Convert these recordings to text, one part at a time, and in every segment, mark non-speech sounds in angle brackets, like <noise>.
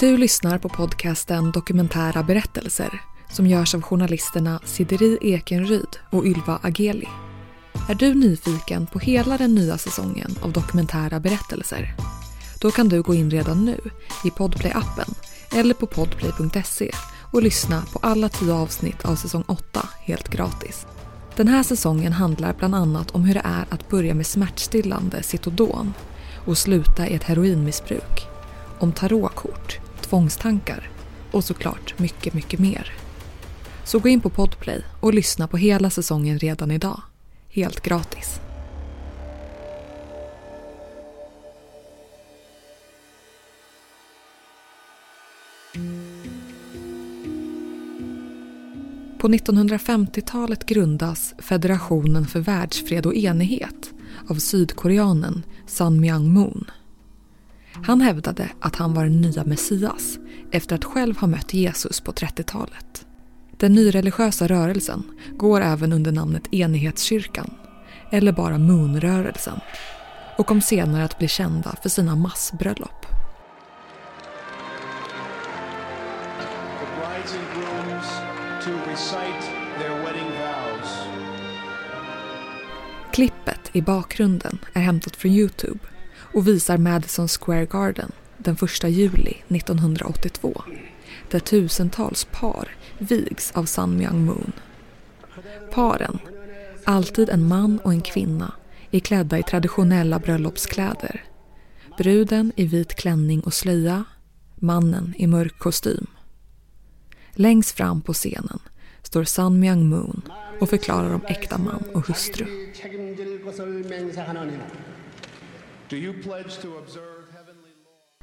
Du lyssnar på podcasten Dokumentära berättelser som görs av journalisterna Sideri Ekenryd och Ylva Ageli. Är du nyfiken på hela den nya säsongen av Dokumentära berättelser? Då kan du gå in redan nu i Podplay-appen eller på podplay.se och lyssna på alla tio avsnitt av säsong 8 helt gratis. Den här säsongen handlar bland annat om hur det är att börja med smärtstillande Citodon och sluta i ett heroinmissbruk. Om tarotkort, tvångstankar och såklart mycket, mycket mer. Så gå in på Podplay och lyssna på hela säsongen redan idag. Helt gratis. På 1950-talet grundas Federationen för världsfred och enighet av sydkoreanen Sun Myung Moon. Han hävdade att han var den nya Messias efter att själv ha mött Jesus på 30-talet. Den nyreligiösa rörelsen går även under namnet Enighetskyrkan eller bara Moonrörelsen och kom senare att bli kända för sina massbröllop. Klippet i bakgrunden är hämtat från Youtube och visar Madison Square Garden den 1 juli 1982 där tusentals par vigs av Sun Myung Moon. Paren, alltid en man och en kvinna, är klädda i traditionella bröllopskläder. Bruden i vit klänning och slöja, mannen i mörk kostym. Längst fram på scenen står Sun Myung Moon och förklarar om äkta man och hustru.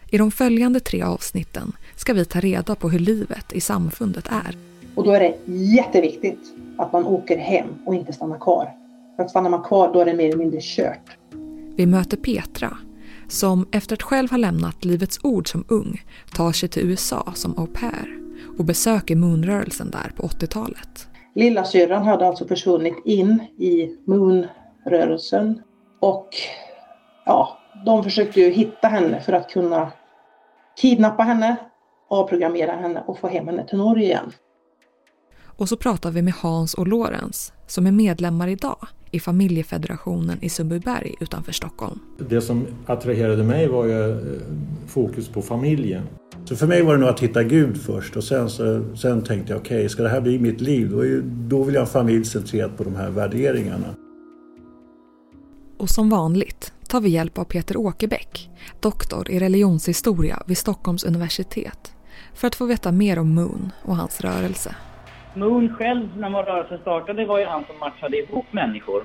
I de följande tre avsnitten ska vi ta reda på hur livet i samfundet är. Och då är det jätteviktigt att man åker hem och inte stannar kvar. För att stannar man kvar då är det mer eller mindre kört. Vi möter Petra som efter att själv ha lämnat Livets Ord som ung tar sig till USA som au pair och besöker Moonrörelsen där på 80-talet. Lilla syrran hade alltså försvunnit in i Moonrörelsen och ja, de försökte ju hitta henne för att kunna kidnappa henne, avprogrammera henne och få hem henne till Norge igen. Och så pratar vi med Hans och Lorentz som är medlemmar idag i familjefederationen i Sundbyberg utanför Stockholm. Det som attraherade mig var ju eh, fokus på familjen. Så för mig var det nog att hitta Gud först och sen, så, sen tänkte jag okej, ska det här bli mitt liv? Då, är, ju- då vill jag ha en familj centrerat på de här värderingarna. Och som vanligt tar vi hjälp av Peter Åkerbäck, doktor i religionshistoria vid Stockholms universitet för att få veta mer om Moon och hans rörelse. Moon själv, när man rörelsen startade, var ju han som matchade ihop människor.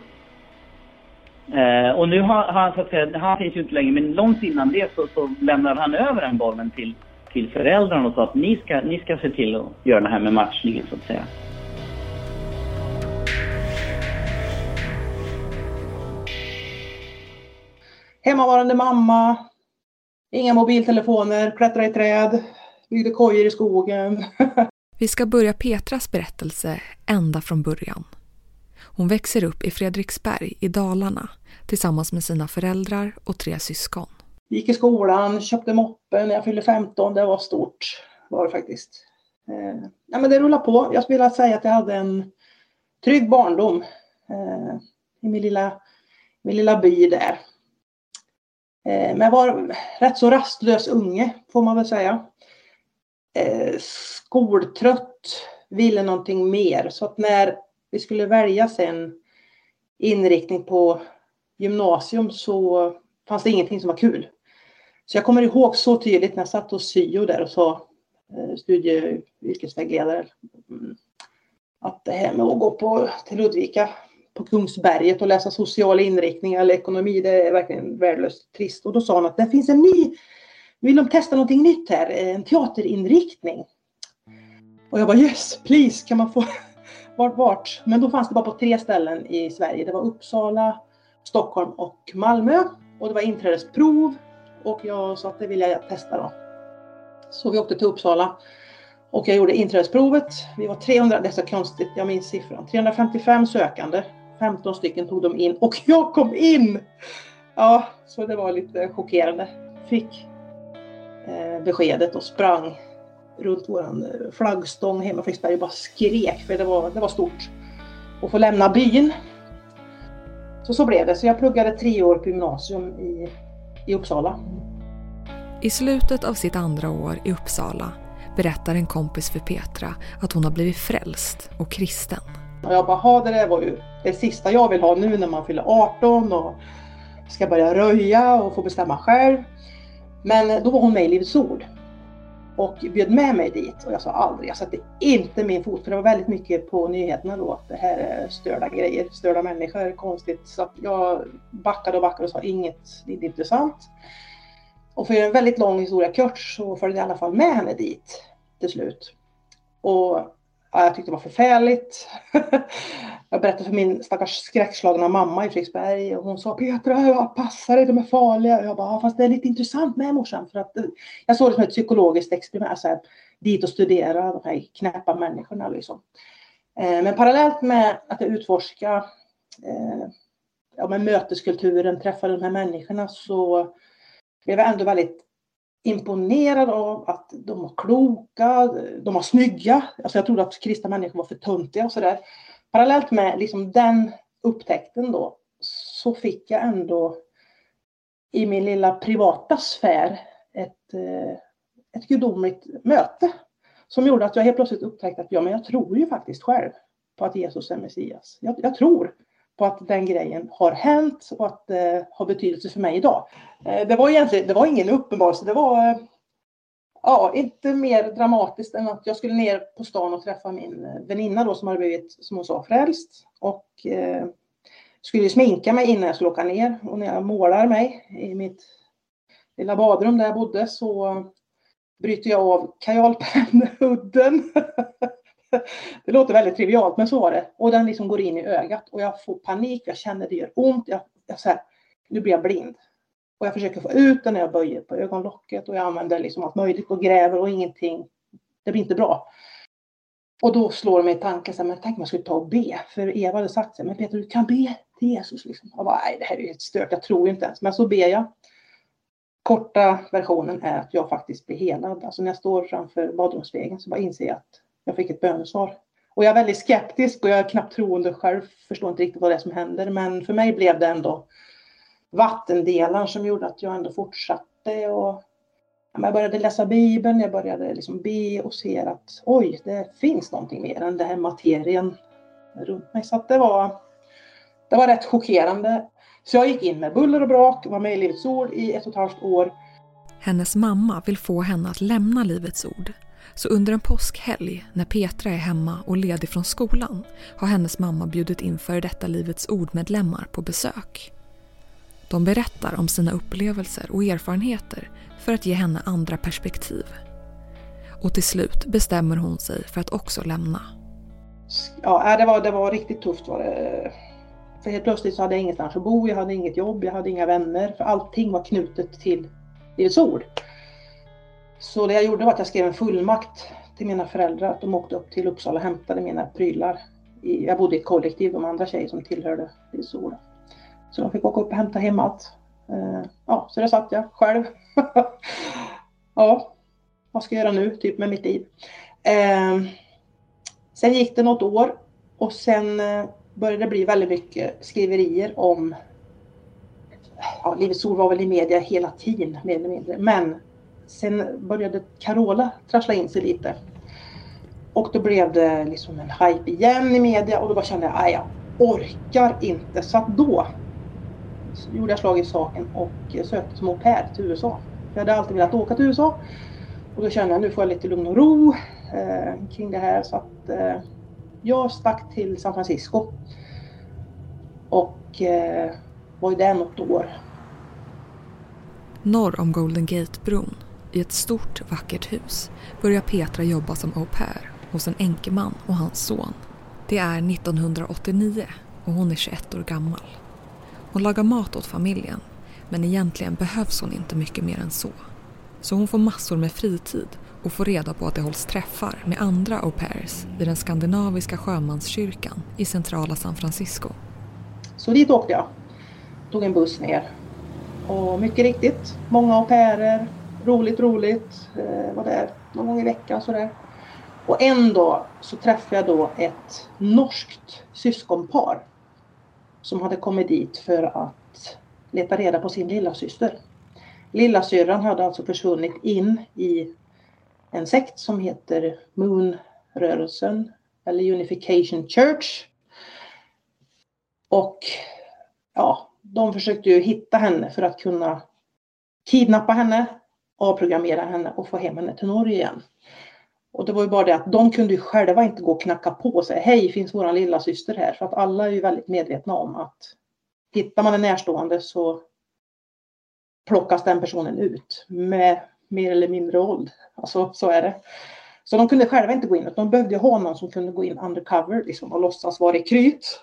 Eh, och nu har har han så att säga, han finns ju inte längre, men långt innan det så, så lämnade han över den bollen till, till föräldrarna och sa att ni ska, ni ska se till att göra det här med matchningen så att säga. Hemmavarande mamma, inga mobiltelefoner, klättra i träd, byggde kojor i skogen. <laughs> Vi ska börja Petras berättelse ända från början. Hon växer upp i Fredriksberg i Dalarna tillsammans med sina föräldrar och tre syskon. Gick i skolan, köpte moppen när jag fyllde 15. Det var stort, var det faktiskt. Eh, ja, men det rullade på. Jag skulle vilja säga att jag hade en trygg barndom eh, i min lilla, min lilla by där. Eh, men jag var rätt så rastlös unge, får man väl säga. Eh, skoltrött, ville någonting mer. Så att när vi skulle välja sen inriktning på gymnasium så fanns det ingenting som var kul. Så jag kommer ihåg så tydligt när jag satt hos syo där och sa eh, studie och yrkesvägledare mm, att det här med att gå på, till Ludvika på Kungsberget och läsa social inriktning eller ekonomi, det är verkligen värdelöst trist. Och då sa han att det finns en ny, vill de testa någonting nytt här, en teaterinriktning. Och jag bara yes, please, kan man få <laughs> vart, vart? Men då fanns det bara på tre ställen i Sverige. Det var Uppsala, Stockholm och Malmö. Och det var inträdesprov och jag sa att det vill jag testa då. Så vi åkte till Uppsala och jag gjorde inträdesprovet. Vi var 300, det är så konstigt, jag minns siffran. 355 sökande. 15 stycken tog de in och jag kom in! Ja, så det var lite chockerande. Fick eh, beskedet och sprang runt våran eh, flaggstång hemma i Fredriksberg och bara skrek för det var, det var stort. att få lämna byn. Så så blev det. Så jag pluggade tre år på gymnasium i, i Uppsala. I slutet av sitt andra år i Uppsala berättar en kompis för Petra att hon har blivit frälst och kristen. Och jag bara, ha det där var ju det sista jag vill ha nu när man fyller 18 och ska börja röja och få bestämma själv. Men då var hon med i Livets Ord och bjöd med mig dit och jag sa aldrig, jag satte inte min fot för det var väldigt mycket på nyheterna då att det här är störda grejer, störda människor, konstigt. Så att jag backade och backade och sa inget, det är inte intressant. Och för en väldigt lång historia kort så följde jag i alla fall med henne dit till slut. Och Ja, jag tyckte det var förfärligt. <laughs> jag berättade för min stackars skräckslagna mamma i Fredriksberg och hon sa Petra, passa dig, de är farliga. Jag bara, fast det är lite intressant med morsan för att eh, jag såg det som ett psykologiskt experiment, så här, dit och studera de här knäppa människorna liksom. Eh, men parallellt med att jag utforskade eh, ja, möteskulturen, träffade de här människorna så blev jag ändå väldigt imponerad av att de var kloka, de var snygga. Alltså jag trodde att kristna människor var för töntiga och sådär. Parallellt med liksom den upptäckten då så fick jag ändå i min lilla privata sfär ett, eh, ett gudomligt möte som gjorde att jag helt plötsligt upptäckte att ja, men jag tror ju faktiskt själv på att Jesus är Messias. Jag, jag tror på att den grejen har hänt och att det har betydelse för mig idag. Eh, det var egentligen, det var ingen uppenbarelse, det var eh, ja, inte mer dramatiskt än att jag skulle ner på stan och träffa min eh, väninna då som hade blivit, som hon sa, frälst. Och eh, skulle sminka mig innan jag skulle åka ner. Och när jag målar mig i mitt lilla badrum där jag bodde så bryter jag av kajalpennhudden. <laughs> <laughs> det låter väldigt trivialt, men så var det. Och den liksom går in i ögat och jag får panik, jag känner det gör ont. Jag, jag så här, nu blir jag blind. Och jag försöker få ut den när jag böjer på ögonlocket och jag använder liksom allt möjligt och gräver och ingenting. Det blir inte bra. Och då slår mig tanken så här, men tänk om jag skulle ta och be. För Eva hade sagt så här, men Peter du kan be till Jesus. Liksom. Jag bara, nej det här är ju helt stört, jag tror inte ens. Men så ber jag. Korta versionen är att jag faktiskt blir helad. Alltså när jag står framför badrumsspegeln så bara inser jag att jag fick ett bönesvar. Och jag är väldigt skeptisk och jag är knappt troende själv, förstår inte riktigt vad det är som händer. Men för mig blev det ändå vattendelaren som gjorde att jag ändå fortsatte. Och jag började läsa Bibeln, jag började liksom be och se att oj, det finns någonting mer än den här materien runt mig. Så det var, det var rätt chockerande. Så jag gick in med buller och brak, var med i Livets Ord i ett och ett halvt år. Hennes mamma vill få henne att lämna Livets Ord så under en påskhelg när Petra är hemma och ledig från skolan har hennes mamma bjudit in före detta Livets Ord-medlemmar på besök. De berättar om sina upplevelser och erfarenheter för att ge henne andra perspektiv. Och till slut bestämmer hon sig för att också lämna. Ja, äh, det var, det var riktigt tufft. Var det. För helt plötsligt så hade jag ingenstans att bo, jag hade inget jobb, jag hade inga vänner. För allting var knutet till Livets Ord. Så det jag gjorde var att jag skrev en fullmakt till mina föräldrar att de åkte upp till Uppsala och hämtade mina prylar. Jag bodde i ett kollektiv, de andra tjejer som tillhörde Sola. Så de fick åka upp och hämta hem allt. Eh, ja, så där satt jag själv. <laughs> ja, vad ska jag göra nu, typ med mitt liv? Eh, sen gick det något år och sen eh, började det bli väldigt mycket skriverier om ja, Livets Ord var väl i media hela tiden mer eller mindre. Men Sen började Carola trassla in sig lite. Och då blev det liksom en hype igen i media och då kände jag att jag orkar inte. Så att då gjorde jag slag i saken och sökte som au pair till USA. Jag hade alltid velat åka till USA. Och då kände jag att nu får jag lite lugn och ro eh, kring det här. Så att eh, jag stack till San Francisco. Och eh, var ju där något år. Norr om Golden Gate-bron i ett stort vackert hus börjar Petra jobba som au pair hos en enkeman och hans son. Det är 1989 och hon är 21 år gammal. Hon lagar mat åt familjen men egentligen behövs hon inte mycket mer än så. Så hon får massor med fritid och får reda på att det hålls träffar med andra au pairs i den skandinaviska sjömanskyrkan i centrala San Francisco. Så dit åkte jag. Tog en buss ner. Och mycket riktigt, många au pairer, roligt, roligt. Eh, var där någon gång i veckan sådär. Och en dag så träffade jag då ett norskt syskonpar som hade kommit dit för att leta reda på sin lilla syster. Lillasyrran hade alltså försvunnit in i en sekt som heter Moonrörelsen eller Unification Church. Och ja, de försökte ju hitta henne för att kunna kidnappa henne, avprogrammera henne och få hem henne till Norge igen. Och det var ju bara det att de kunde ju själva inte gå och knacka på och säga hej, finns våran lilla syster här? För att alla är ju väldigt medvetna om att hittar man en närstående så plockas den personen ut med mer eller mindre våld. Alltså så är det. Så de kunde själva inte gå in, utan de behövde ha någon som kunde gå in undercover liksom, och låtsas vara rekryt.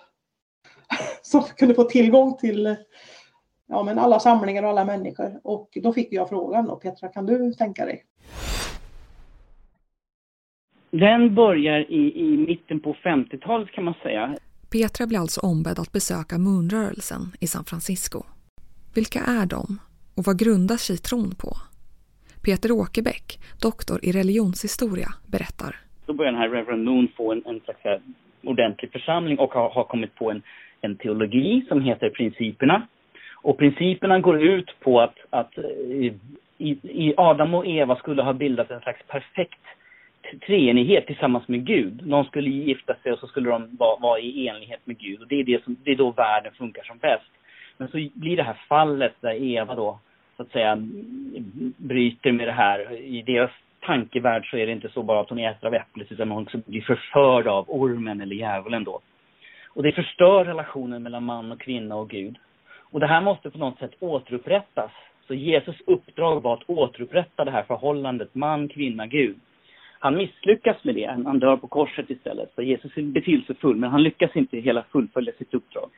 <laughs> Som kunde få tillgång till ja, men alla samlingar och alla människor. Och då fick jag frågan då, Petra, kan du tänka dig? Den börjar i, i mitten på 50-talet kan man säga. Petra blir alltså ombedd att besöka Moonrörelsen i San Francisco. Vilka är de och vad grundar sig tron på? Peter Åkerbäck, doktor i religionshistoria, berättar. Då börjar den här Reverend Moon få en, en slags eh, ordentlig församling och har, har kommit på en, en teologi som heter Principerna. Och principerna går ut på att, att eh, i, i Adam och Eva skulle ha bildat en slags perfekt treenighet tillsammans med Gud. De skulle gifta sig och så skulle de vara, vara i enlighet med Gud. Och det är, det, som, det är då världen funkar som bäst. Men så blir det här fallet där Eva då, så att säga, bryter med det här. I deras tankevärld så är det inte så bara att hon äter av äpplet utan hon också blir förförd av ormen eller djävulen då. Och det förstör relationen mellan man och kvinna och Gud. Och det här måste på något sätt återupprättas. Så Jesus uppdrag var att återupprätta det här förhållandet man, kvinna, Gud. Han misslyckas med det, han dör på korset istället. Så Jesus är betydelsefull, men han lyckas inte hela fullfölja sitt uppdrag.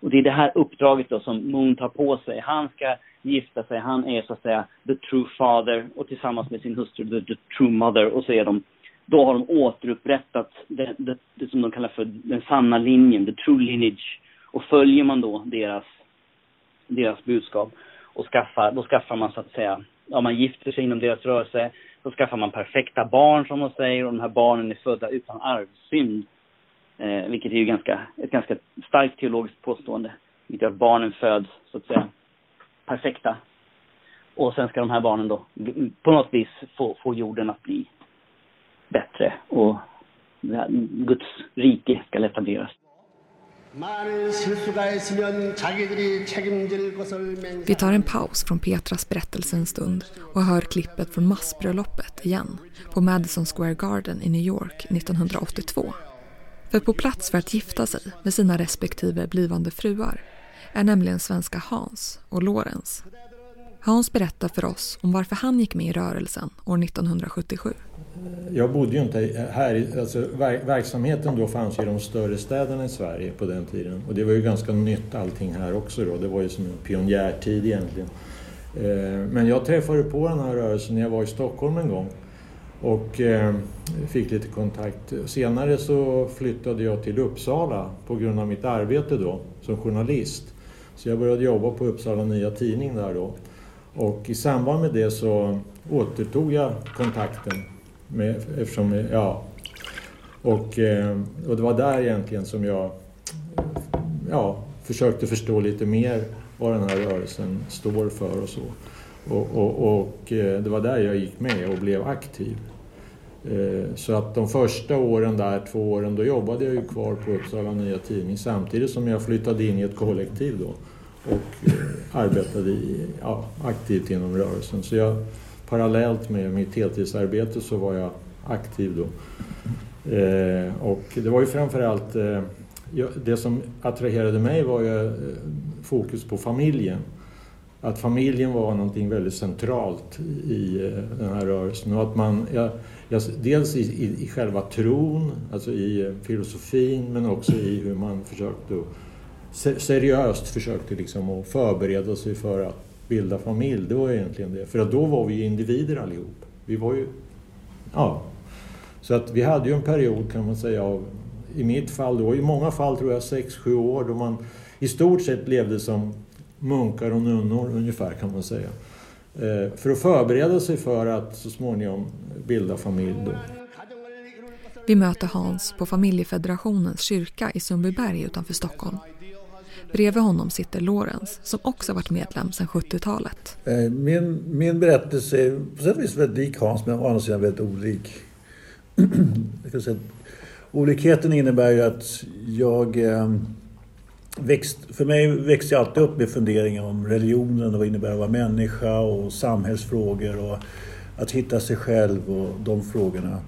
Och det är det här uppdraget då som Moon tar på sig. Han ska gifta sig, han är så att säga the true father och tillsammans med sin hustru the, the true mother och så är de då har de återupprättat det, det, det, som de kallar för den sanna linjen, the true lineage. Och följer man då deras, deras budskap och skaffar, då skaffar man så att säga, ja man gifter sig inom deras rörelse, Då skaffar man perfekta barn som de säger och de här barnen är födda utan arvsynd. Eh, vilket är ju ganska, ett ganska starkt teologiskt påstående. Vilket att barnen föds, så att säga, perfekta. Och sen ska de här barnen då på något vis få, få jorden att bli bättre och Guds rike ska etableras. Vi tar en paus från Petras berättelse en stund och hör klippet från massbröllopet igen på Madison Square Garden i New York 1982. För på plats för att gifta sig med sina respektive blivande fruar är nämligen svenska Hans och Lorenz. Hans berättar för oss om varför han gick med i rörelsen år 1977. Jag bodde ju inte här. Alltså, verksamheten då fanns ju i de större städerna i Sverige på den tiden. Och det var ju ganska nytt allting här också då. Det var ju som en pionjärtid egentligen. Eh, men jag träffade på den här rörelsen när jag var i Stockholm en gång. Och eh, fick lite kontakt. Senare så flyttade jag till Uppsala på grund av mitt arbete då som journalist. Så jag började jobba på Uppsala Nya Tidning där då. Och i samband med det så återtog jag kontakten med, eftersom, ja, och, eh, och det var där egentligen som jag ja, försökte förstå lite mer vad den här rörelsen står för och så. Och, och, och eh, det var där jag gick med och blev aktiv. Eh, så att de första åren där, två åren, då jobbade jag ju kvar på Uppsala Nya Tidning samtidigt som jag flyttade in i ett kollektiv då och arbetade i, ja, aktivt inom rörelsen. Så jag, parallellt med mitt heltidsarbete så var jag aktiv då. Eh, och det var ju framförallt eh, det som attraherade mig var ju eh, fokus på familjen. Att familjen var någonting väldigt centralt i eh, den här rörelsen. Och att man, ja, ja, dels i, i, i, själva tron, alltså i eh, filosofin, men också i hur man försökte seriöst försökte liksom att förbereda sig för att bilda familj, det var egentligen det. För att då var vi ju individer allihop. Vi var ju... Ja. Så att vi hade ju en period kan man säga av, i mitt fall då, i många fall tror jag 6-7 år då man i stort sett levde som munkar och nunnor ungefär kan man säga. Eh, för att förbereda sig för att så småningom bilda familj. Då. Vi möter Hans på Familjefederationens kyrka i Sundbyberg utanför Stockholm. Bredvid honom sitter Lorenz som också varit medlem sedan 70-talet. Eh, min, min berättelse är på sätt och vis väldigt lik Hans men å andra sidan väldigt olik. <clears throat> Olikheten innebär ju att jag eh, växt, för mig växte jag alltid upp med funderingar om religionen och vad det innebär att vara människa och samhällsfrågor och att hitta sig själv och de frågorna.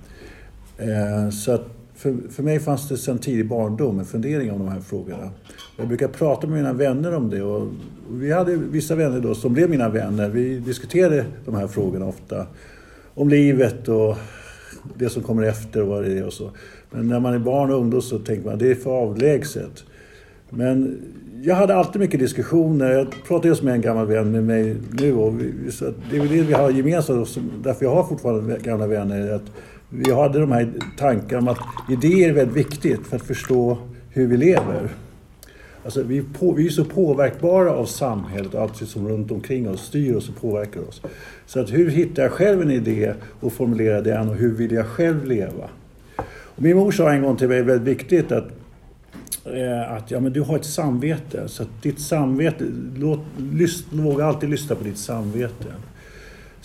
Eh, så att för, för mig fanns det sedan tidig barndom en fundering om de här frågorna. Jag brukar prata med mina vänner om det och vi hade vissa vänner då som blev mina vänner. Vi diskuterade de här frågorna ofta. Om livet och det som kommer efter och vad det är och så. Men när man är barn och ungdom så tänker man att det är för avlägset. Men jag hade alltid mycket diskussioner. Jag pratade just med en gammal vän med mig nu och vi, så det är väl det vi har gemensamt, därför jag har fortfarande gamla vänner. Att vi hade de här tankarna om att idéer är väldigt viktigt för att förstå hur vi lever. Alltså vi, på, vi är så påverkbara av samhället och allt som liksom runt omkring oss styr oss och påverkar oss. Så att hur hittar jag själv en idé och formulerar den och hur vill jag själv leva? Och min mor sa en gång till mig väldigt viktigt att Eh, att ja, men du har ett samvete. Så att ditt samvete, låt, lyst, våga alltid lyssna på ditt samvete.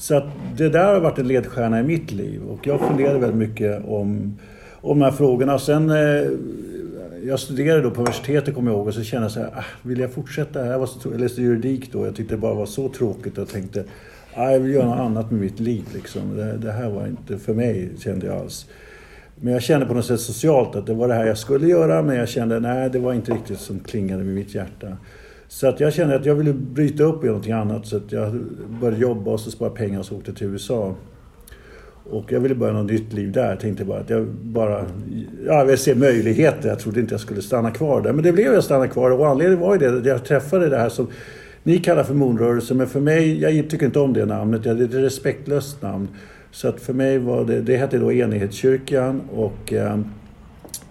Så att det där har varit en ledstjärna i mitt liv och jag funderade väldigt mycket om, om de här frågorna. Sen, eh, jag studerade då på universitetet kommer jag ihåg och så kände jag så här, ah, vill jag fortsätta? Jag, var så, jag läste juridik då, jag tyckte det bara var så tråkigt och tänkte, ah, jag vill göra något annat med mitt liv. Liksom. Det, det här var inte för mig, kände jag alls. Men jag kände på något sätt socialt att det var det här jag skulle göra men jag kände nej det var inte riktigt som klingade med mitt hjärta. Så att jag kände att jag ville bryta upp och göra någonting annat så att jag började jobba och så spara pengar och så åkte till USA. Och jag ville börja något nytt liv där. Jag tänkte bara att jag bara... Ja, jag ville se möjligheter. Jag trodde inte jag skulle stanna kvar där. Men det blev jag stanna kvar och anledningen var ju det att jag träffade det här som ni kallar för Moonrörelsen. Men för mig, jag tycker inte om det namnet. Det är ett respektlöst namn. Så att för mig var det, det hette då Enighetskyrkan och eh,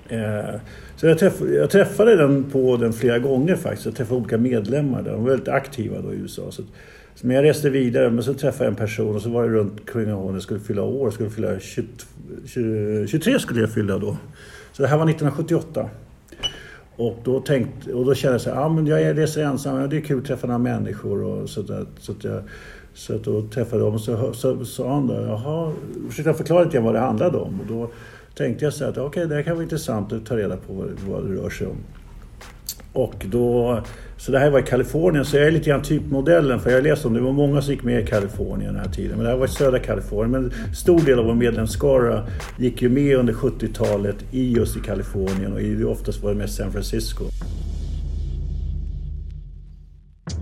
eh, så jag, träff, jag, träffade den på den flera gånger faktiskt. Jag träffade olika medlemmar där. De var väldigt aktiva då i USA. Så, så men jag reste vidare men så träffade jag en person och så var det runt kring jag skulle fylla år. Jag skulle fylla 20, 20, 23 skulle jag fylla då. Så det här var 1978. Och då, tänkte, och då kände jag så här, ah, men jag reser ensam, ja, det är kul att träffa några människor. Och så, där, så att jag så att då träffade jag dem och så sa han då, jaha, försökte förklara lite vad det handlade om. Och då tänkte jag så att okej, okay, det här kan vara intressant att ta reda på vad, vad det rör sig om. Och då, så det här var i Kalifornien, så jag är lite grann typmodellen för jag läste om det var många som gick med i Kalifornien den här tiden. Men det här var i södra Kalifornien. Men stor del av vår medlemsskara gick ju med under 70-talet i just i Kalifornien och oftast var det mest San Francisco.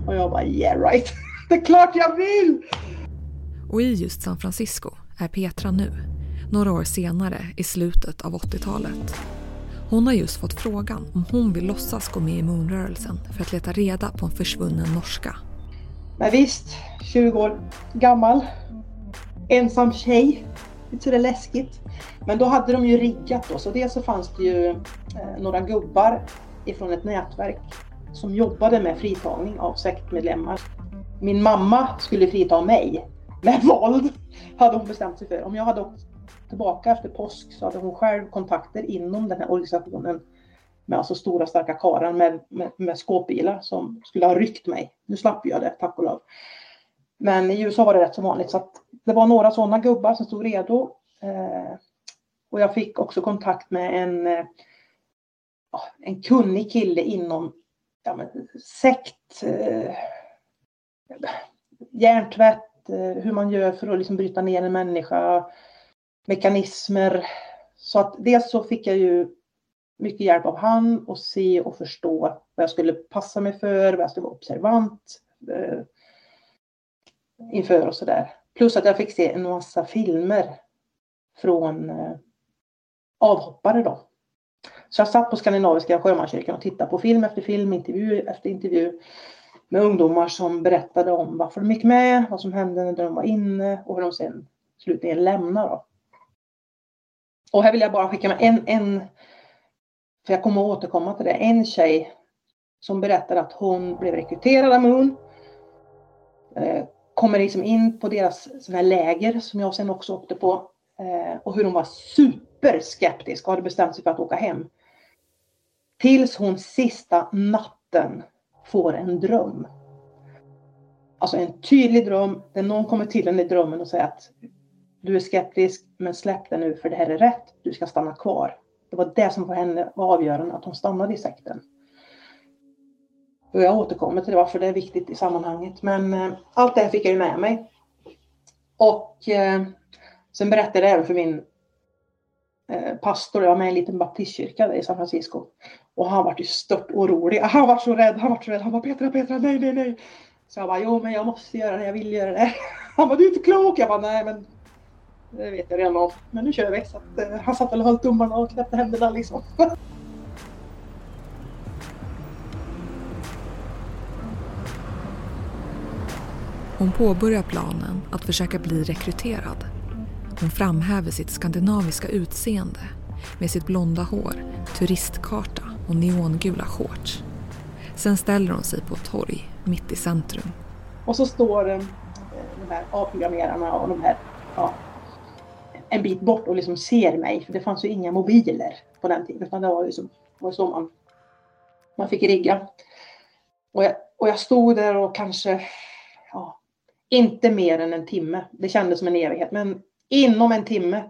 Och jag bara yeah right. <laughs> Det är klart jag vill! Och i just San Francisco är Petra nu, några år senare i slutet av 80-talet. Hon har just fått frågan om hon vill låtsas gå med i Moonrörelsen för att leta reda på en försvunnen norska. Men visst, 20 år gammal, ensam tjej. Lite sådär läskigt. Men då hade de ju riggat då, så dels så fanns det ju eh, några gubbar ifrån ett nätverk som jobbade med fritagning av sektmedlemmar min mamma skulle frita mig med våld, hade hon bestämt sig för. Om jag hade åkt tillbaka efter påsk så hade hon själv kontakter inom den här organisationen med alltså stora starka karlar med, med, med skåpbilar som skulle ha ryckt mig. Nu slapp jag det, tack och lov. Men i USA var det rätt som vanligt så att det var några sådana gubbar som stod redo. Eh, och jag fick också kontakt med en, eh, ah, en kunnig kille inom ja, men, sekt, eh, hjärntvätt, eh, hur man gör för att liksom bryta ner en människa, mekanismer. Så att dels så fick jag ju mycket hjälp av han och se och förstå vad jag skulle passa mig för, vad jag skulle vara observant eh, inför och sådär. Plus att jag fick se en massa filmer från eh, avhoppare då. Så jag satt på Skandinaviska sjömanskyrkan och tittade på film efter film, intervju efter intervju med ungdomar som berättade om varför de gick med, vad som hände när de var inne och hur de sen slutligen lämnade. Då. Och här vill jag bara skicka med en, en, för jag kommer att återkomma till det, en tjej som berättade att hon blev rekryterad av Moon, eh, kommer liksom in på deras såna här läger som jag sen också åkte på. Eh, och hur hon var superskeptisk och hade bestämt sig för att åka hem. Tills hon sista natten får en dröm. Alltså en tydlig dröm där någon kommer till henne i drömmen och säger att du är skeptisk men släpp det nu för det här är rätt. Du ska stanna kvar. Det var det som för henne var avgörande att hon stannade i sekten. Och jag återkommer till det varför det är viktigt i sammanhanget. Men eh, allt det här fick jag ju med mig. Och eh, sen berättade jag även för min eh, pastor, jag var med i en liten baptistkyrka i San Francisco. Och han var ju stört orolig. <laughs> Han var så rädd, han var så rädd. Han bara Petra, Petra, nej, nej, nej. Så jag bara, jo men jag måste göra det, jag vill göra det. <laughs> Han bara, du är inte klok. Jag bara, nej men det vet jag redan om. Men nu kör vi. Så att, eh, han satt väl och höll tummarna och knäppte händerna liksom. Hon påbörjar planen att försöka bli rekryterad. Hon framhäver sitt skandinaviska utseende med sitt blonda hår, turistkarta och neongula shorts. Sen ställer hon sig på ett torg mitt i centrum. Och så står eh, de här A-programmerarna och de här ja, en bit bort och liksom ser mig. För det fanns ju inga mobiler på den tiden. Utan det var ju så, var så man, man fick rigga. Och jag, och jag stod där och kanske, ja, inte mer än en timme. Det kändes som en evighet. Men inom en timme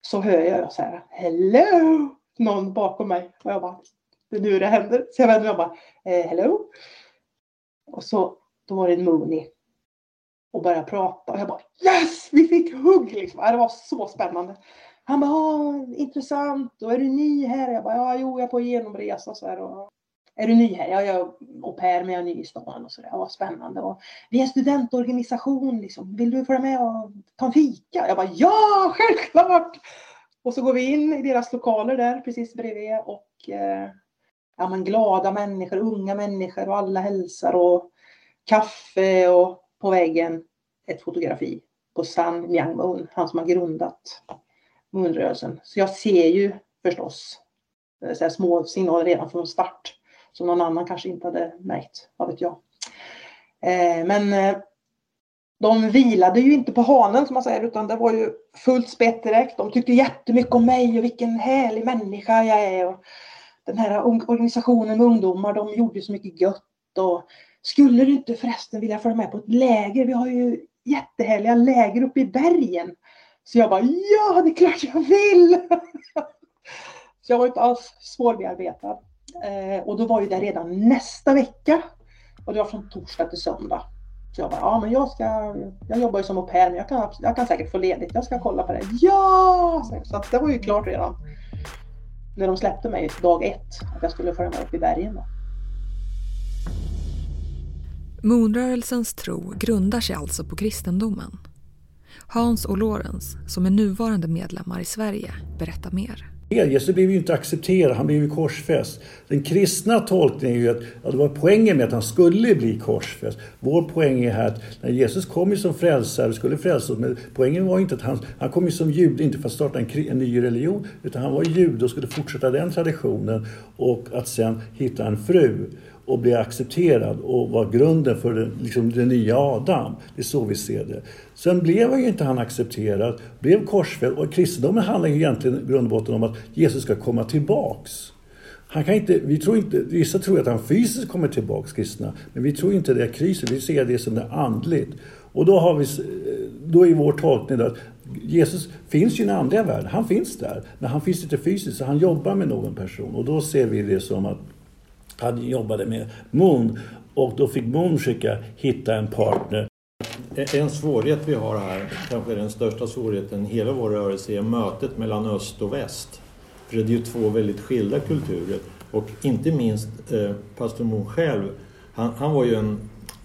så hör jag så här, hello! Någon bakom mig. Och jag bara, det är nu det händer. Så jag vänder mig och bara, eh, hello? Och så, då var det en Mooney och började prata. Och jag bara yes, vi fick hugg liksom. Det var så spännande. Han bara, ah, intressant. Och är du ny här? Jag bara, ja, jo, jag är på genomresa så här. Och, är du ny här? Ja, jag är au pair, men jag är ny i stan och så där. Ja, spännande. Och, vi är en studentorganisation liksom. Vill du följa med och ta en fika? Jag bara, ja, självklart! Och så går vi in i deras lokaler där precis bredvid och eh, ja, men glada människor, unga människor och alla hälsar och kaffe och på väggen ett fotografi på Sun Myang Moon, han som har grundat Moonrörelsen. Så jag ser ju förstås eh, så små signaler redan från start som någon annan kanske inte hade märkt, vad vet jag. Eh, men eh, de vilade ju inte på hanen som man säger utan det var ju fullt spett direkt. De tyckte jättemycket om mig och vilken härlig människa jag är. Och den här organisationen med ungdomar, de gjorde så mycket gött. Och skulle du inte förresten vilja följa med på ett läger? Vi har ju jättehärliga läger uppe i bergen. Så jag bara, ja det är klart jag vill! <laughs> så jag var inte alls svårbearbetad. Eh, och då var ju det redan nästa vecka. Och det var från torsdag till söndag. Så jag bara, ja men jag ska, jag jobbar ju som au pair men jag kan, jag kan säkert få ledigt. Jag ska kolla på det. Ja! Så att det var ju klart redan. När de släppte mig dag ett, att jag skulle följa med upp i bergen. Då. Moonrörelsens tro grundar sig alltså på kristendomen. Hans och Lorenz, som är nuvarande medlemmar i Sverige, berättar mer. Jesus blev ju inte accepterad, han blev ju korsfäst. Den kristna tolkningen är ju att ja, det var poängen med att han skulle bli korsfäst. Vår poäng är här att när Jesus kom ju som frälsare, skulle frälsa oss, men poängen var ju inte att han, han kom ju som jude, inte för att starta en, en ny religion, utan han var jude och skulle fortsätta den traditionen och att sen hitta en fru och bli accepterad och vara grunden för den, liksom den nya Adam. Det är så vi ser det. Sen blev ju inte han accepterad, blev korsfälld och kristendomen handlar ju egentligen i grund och botten om att Jesus ska komma tillbaks. Han kan inte, vi tror inte, vissa tror att han fysiskt kommer tillbaks, kristna, men vi tror inte det är krisen, vi ser det som det andligt. Och då, har vi, då är vår tolkning att Jesus finns ju i den andliga världen, han finns där, men han finns inte fysiskt, så han jobbar med någon person. Och då ser vi det som att han jobbade med Moon och då fick Moon försöka hitta en partner. En svårighet vi har här, kanske den största svårigheten i hela vår rörelse, är mötet mellan öst och väst. För det är ju två väldigt skilda kulturer. Och inte minst eh, pastor Moon själv, han, han var ju en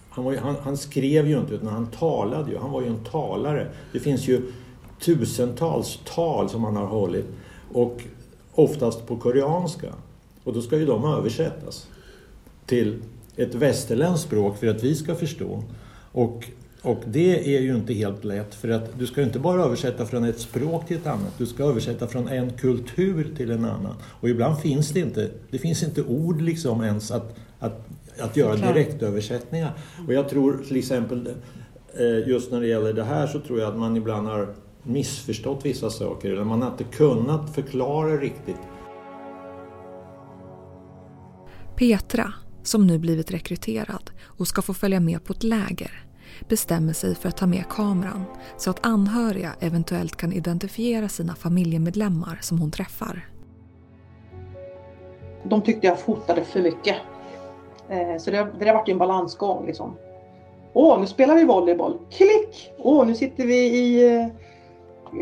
han, var, han, han, skrev ju inte utan han talade ju. Han var ju en talare. Det finns ju tusentals tal som han har hållit. Och oftast på koreanska. Och då ska ju de översättas till ett västerländskt språk för att vi ska förstå. Och, och det är ju inte helt lätt för att du ska inte bara översätta från ett språk till ett annat. Du ska översätta från en kultur till en annan. Och ibland finns det inte, det finns inte ord liksom ens att, att, att göra direktöversättningar. Och jag tror till exempel eh, just när det gäller det här så tror jag att man ibland har missförstått vissa saker eller man har inte kunnat förklara riktigt. Petra, som nu blivit rekryterad och ska få följa med på ett läger, bestämmer sig för att ta med kameran så att anhöriga eventuellt kan identifiera sina familjemedlemmar som hon träffar. De tyckte jag fotade för mycket. Eh, så det, det där vart en balansgång liksom. Åh, nu spelar vi volleyboll. Klick! Åh, nu sitter vi i eh,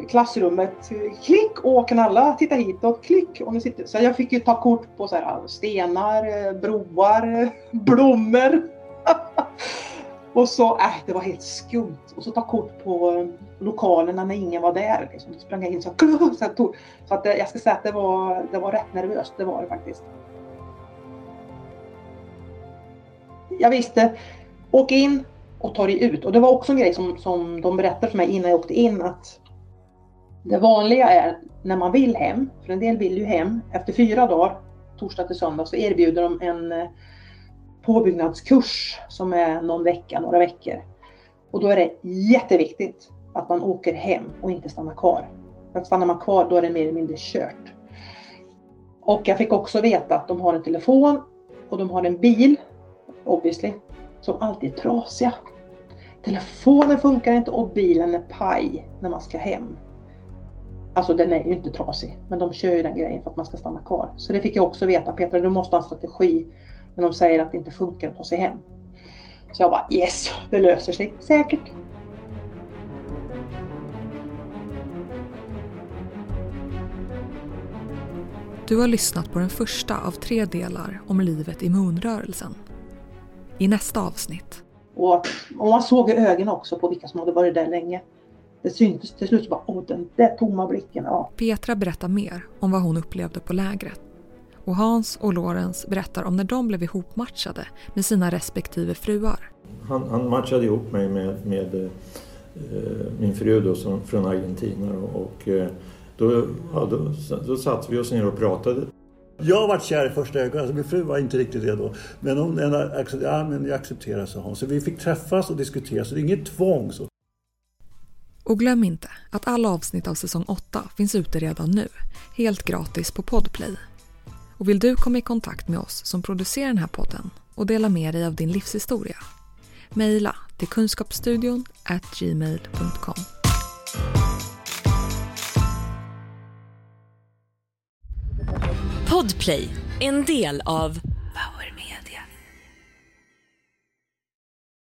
klassrummet. Klick! och kan alla titta hitåt? Klick! Och nu sitter... Så jag fick ju ta kort på så här, stenar, eh, broar, <laughs> blommor. <laughs> och så, äh, det var helt skumt. Och så ta kort på eh, lokalerna när ingen var där. Liksom. Då sprang jag in så, <laughs> så, jag, tog, så att eh, jag ska säga att det var, det var rätt nervöst, det var det faktiskt. Jag visste, åk in och ta dig ut. Och det var också en grej som, som de berättade för mig innan jag åkte in att det vanliga är när man vill hem, för en del vill ju hem, efter fyra dagar, torsdag till söndag, så erbjuder de en eh, påbyggnadskurs som är någon vecka, några veckor. Och då är det jätteviktigt att man åker hem och inte stannar kvar. För stannar man kvar då är det mer eller mindre kört. Och jag fick också veta att de har en telefon och de har en bil, obviously, som alltid är trasiga. Telefonen funkar inte och bilen är paj när man ska hem. Alltså den är ju inte trasig, men de kör ju den grejen för att man ska stanna kvar. Så det fick jag också veta, Petra du måste ha en strategi när de säger att det inte funkar att ta sig hem. Så jag bara yes, det löser sig säkert. Du har lyssnat på den första av tre delar om livet i Moonrörelsen. I nästa avsnitt. Och, och man såg i ögonen också på vilka som hade varit där länge. Det syntes till slut bara, åh den där tomma blicken. Ja. Petra berättar mer om vad hon upplevde på lägret. Och Hans och Lorenz berättar om när de blev ihopmatchade med sina respektive fruar. Han, han matchade ihop mig med, med eh, min fru då, som, från Argentina och eh, då, ja, då, då satt vi oss ner och pratade. Jag var kär i första ögonkastet, alltså min fru var inte riktigt redo. Men hon accepterade, ja, men jag accepterar, sa hon. Så vi fick träffas och diskutera, så det är inget tvång. Så. Och glöm inte att alla avsnitt av säsong 8 finns ute redan nu, helt gratis på Podplay. Och vill du komma i kontakt med oss som producerar den här podden och dela med dig av din livshistoria? Mejla till kunskapsstudion gmail.com. Podplay, en del av